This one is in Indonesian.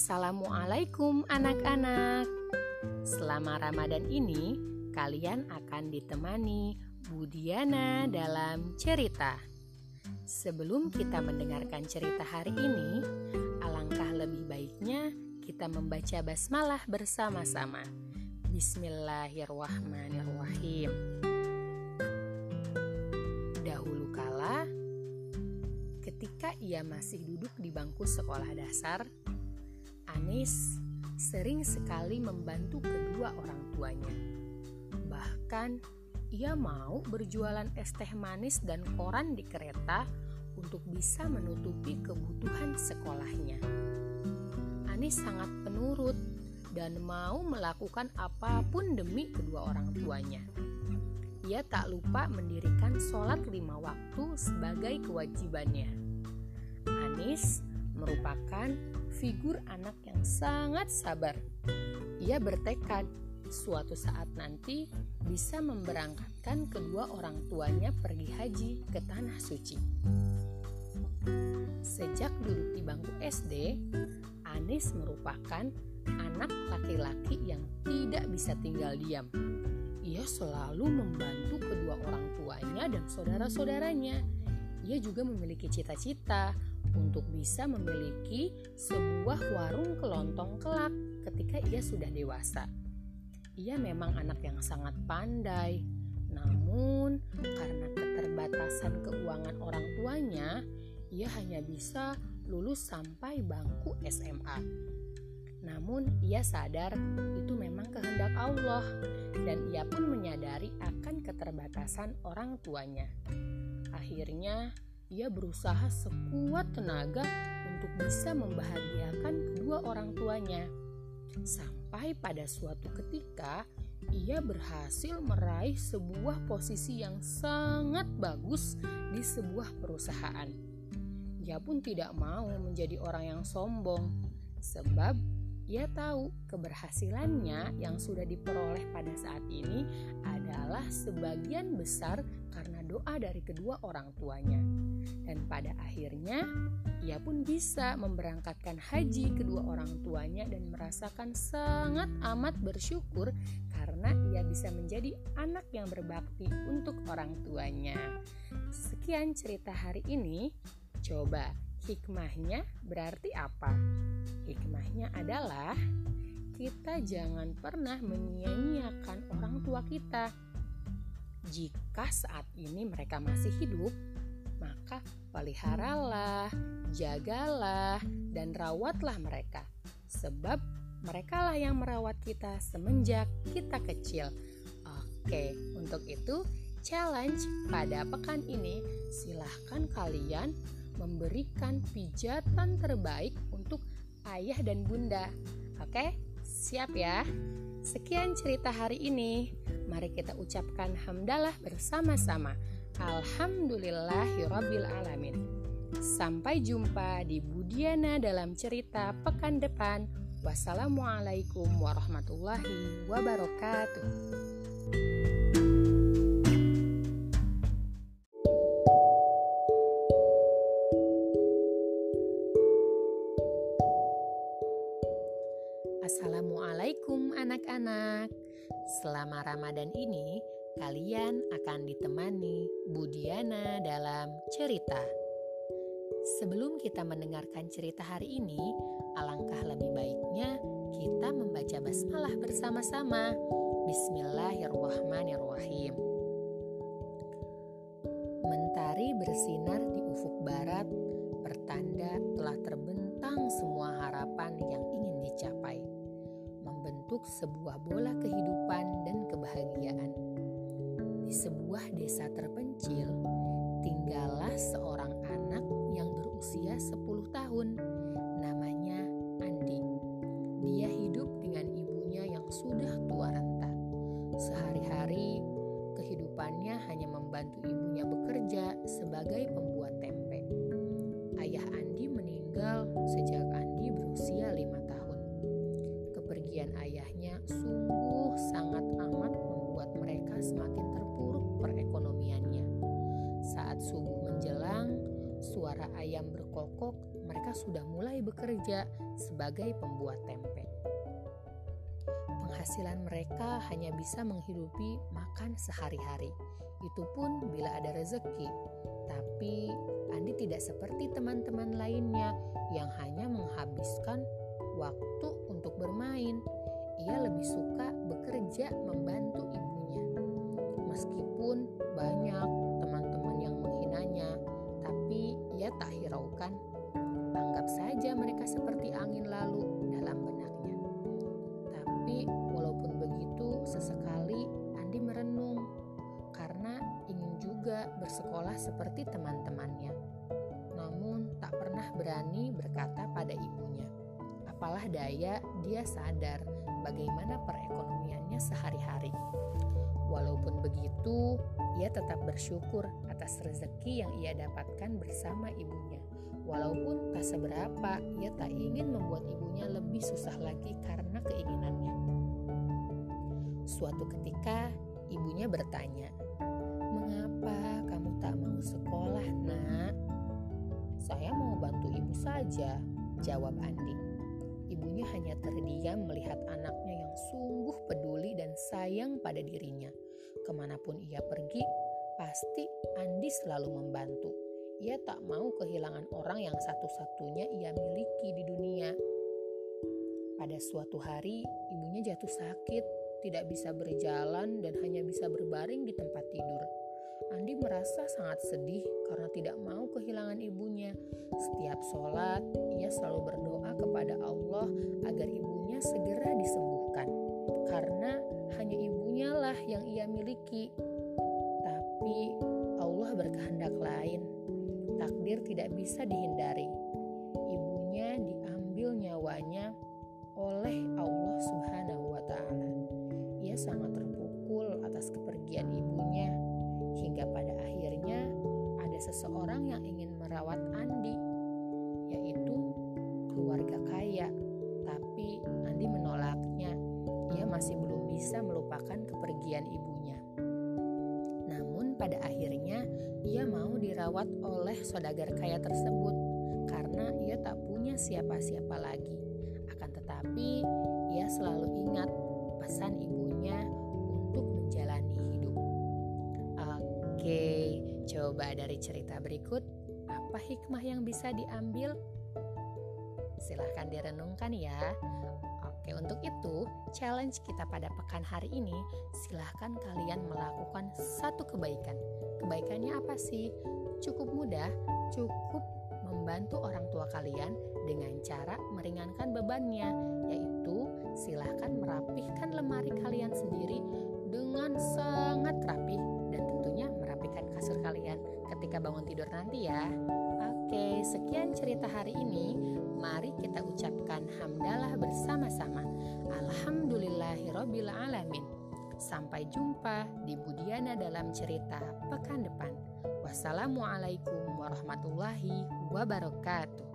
Assalamualaikum anak-anak. Selama Ramadan ini, kalian akan ditemani Budiana dalam cerita. Sebelum kita mendengarkan cerita hari ini, alangkah lebih baiknya kita membaca basmalah bersama-sama. Bismillahirrahmanirrahim. Dahulu kala, ketika ia masih duduk di bangku sekolah dasar, Anis sering sekali membantu kedua orang tuanya. Bahkan ia mau berjualan es teh manis dan koran di kereta untuk bisa menutupi kebutuhan sekolahnya. Anis sangat penurut dan mau melakukan apa pun demi kedua orang tuanya. Ia tak lupa mendirikan sholat lima waktu sebagai kewajibannya. Anis merupakan figur anak yang sangat sabar. Ia bertekad suatu saat nanti bisa memberangkatkan kedua orang tuanya pergi haji ke tanah suci. Sejak duduk di bangku SD, Anis merupakan anak laki-laki yang tidak bisa tinggal diam. Ia selalu membantu kedua orang tuanya dan saudara-saudaranya. Ia juga memiliki cita-cita untuk bisa memiliki sebuah warung kelontong kelak ketika ia sudah dewasa. Ia memang anak yang sangat pandai, namun karena keterbatasan keuangan orang tuanya, ia hanya bisa lulus sampai bangku SMA. Namun ia sadar itu memang kehendak Allah dan ia pun menyadari akan keterbatasan orang tuanya. Akhirnya ia berusaha sekuat tenaga untuk bisa membahagiakan kedua orang tuanya. Sampai pada suatu ketika, ia berhasil meraih sebuah posisi yang sangat bagus di sebuah perusahaan. Ia pun tidak mau menjadi orang yang sombong, sebab ia tahu keberhasilannya yang sudah diperoleh pada saat ini adalah sebagian besar karena doa dari kedua orang tuanya. Dan pada akhirnya, ia pun bisa memberangkatkan haji kedua orang tuanya dan merasakan sangat amat bersyukur karena ia bisa menjadi anak yang berbakti untuk orang tuanya. Sekian cerita hari ini. Coba hikmahnya berarti apa? Hikmahnya adalah kita jangan pernah menyia-nyiakan orang tua kita jika saat ini mereka masih hidup, maka peliharalah, jagalah, dan rawatlah mereka. Sebab merekalah yang merawat kita semenjak kita kecil. Oke, untuk itu challenge pada pekan ini silahkan kalian memberikan pijatan terbaik untuk ayah dan bunda. Oke, siap ya? Sekian cerita hari ini. Mari kita ucapkan hamdalah bersama-sama. Alhamdulillahirabbil alamin. Sampai jumpa di Budiana dalam cerita pekan depan. Wassalamualaikum warahmatullahi wabarakatuh. Selama Ramadan ini, kalian akan ditemani Budiana dalam cerita. Sebelum kita mendengarkan cerita hari ini, alangkah lebih baiknya kita membaca basmalah bersama-sama. Bismillahirrahmanirrahim. Mentari bersinar di ufuk barat, pertanda telah terbentang semua harapan yang membentuk sebuah bola kehidupan dan kebahagiaan. Di sebuah desa terpencil, tinggallah seorang anak yang berusia 10 tahun. Ayam berkokok mereka sudah mulai bekerja sebagai pembuat tempe. Penghasilan mereka hanya bisa menghidupi makan sehari-hari. Itu pun bila ada rezeki. Tapi Andi tidak seperti teman-teman lainnya yang hanya menghabiskan waktu untuk bermain. Ia lebih suka bekerja membantu ibunya. Meskipun banyak tak hiraukan. Anggap saja mereka seperti angin lalu dalam benaknya. Tapi walaupun begitu, sesekali Andi merenung karena ingin juga bersekolah seperti teman-temannya. Namun tak pernah berani berkata pada ibunya. Apalah daya, dia sadar bagaimana perekonomiannya sehari-hari. Walaupun begitu, ia tetap bersyukur atas rezeki yang ia dapatkan bersama ibunya. Walaupun tak seberapa, ia tak ingin membuat ibunya lebih susah lagi karena keinginannya. Suatu ketika, ibunya bertanya, "Mengapa kamu tak mau sekolah, Nak?" "Saya mau bantu ibu saja," jawab Andi ibunya hanya terdiam melihat anaknya yang sungguh peduli dan sayang pada dirinya. Ke mana pun ia pergi, pasti Andi selalu membantu. Ia tak mau kehilangan orang yang satu-satunya ia miliki di dunia. Pada suatu hari, ibunya jatuh sakit, tidak bisa berjalan, dan hanya bisa berbaring di tempat tidur. Andi merasa sangat sedih karena tidak mau kehilangan ibunya. Setiap sholat, ia selalu berdoa kepada Allah agar ibunya segera disembuhkan. Karena hanya ibunya lah yang ia miliki. Tapi Allah berkehendak lain. Takdir tidak bisa dihindari. Ibunya diambil nyawanya oleh Allah Subhanahu wa taala. Ia sangat terpukul atas kepergian ibunya hingga pada akhirnya ada seseorang yang ingin merawat kepergian ibunya. Namun pada akhirnya ia mau dirawat oleh saudagar kaya tersebut karena ia tak punya siapa-siapa lagi. Akan tetapi ia selalu ingat pesan ibunya Oke, coba dari cerita berikut, apa hikmah yang bisa diambil? Silahkan direnungkan ya. Oke, untuk itu, challenge kita pada pekan hari ini, silahkan kalian melakukan satu kebaikan. Kebaikannya apa sih? Cukup mudah, cukup membantu orang tua kalian dengan cara meringankan bebannya, yaitu silahkan merapihkan lemari kalian sendiri dengan sangat rapi dan tentunya merapikan kasur kalian ketika bangun tidur nanti ya. Oke, sekian cerita hari ini. Mari kita ucapkan hamdalah bersama-sama. Alhamdulillahirabbil alamin. Sampai jumpa di Budiana dalam cerita pekan depan. Wassalamualaikum warahmatullahi wabarakatuh.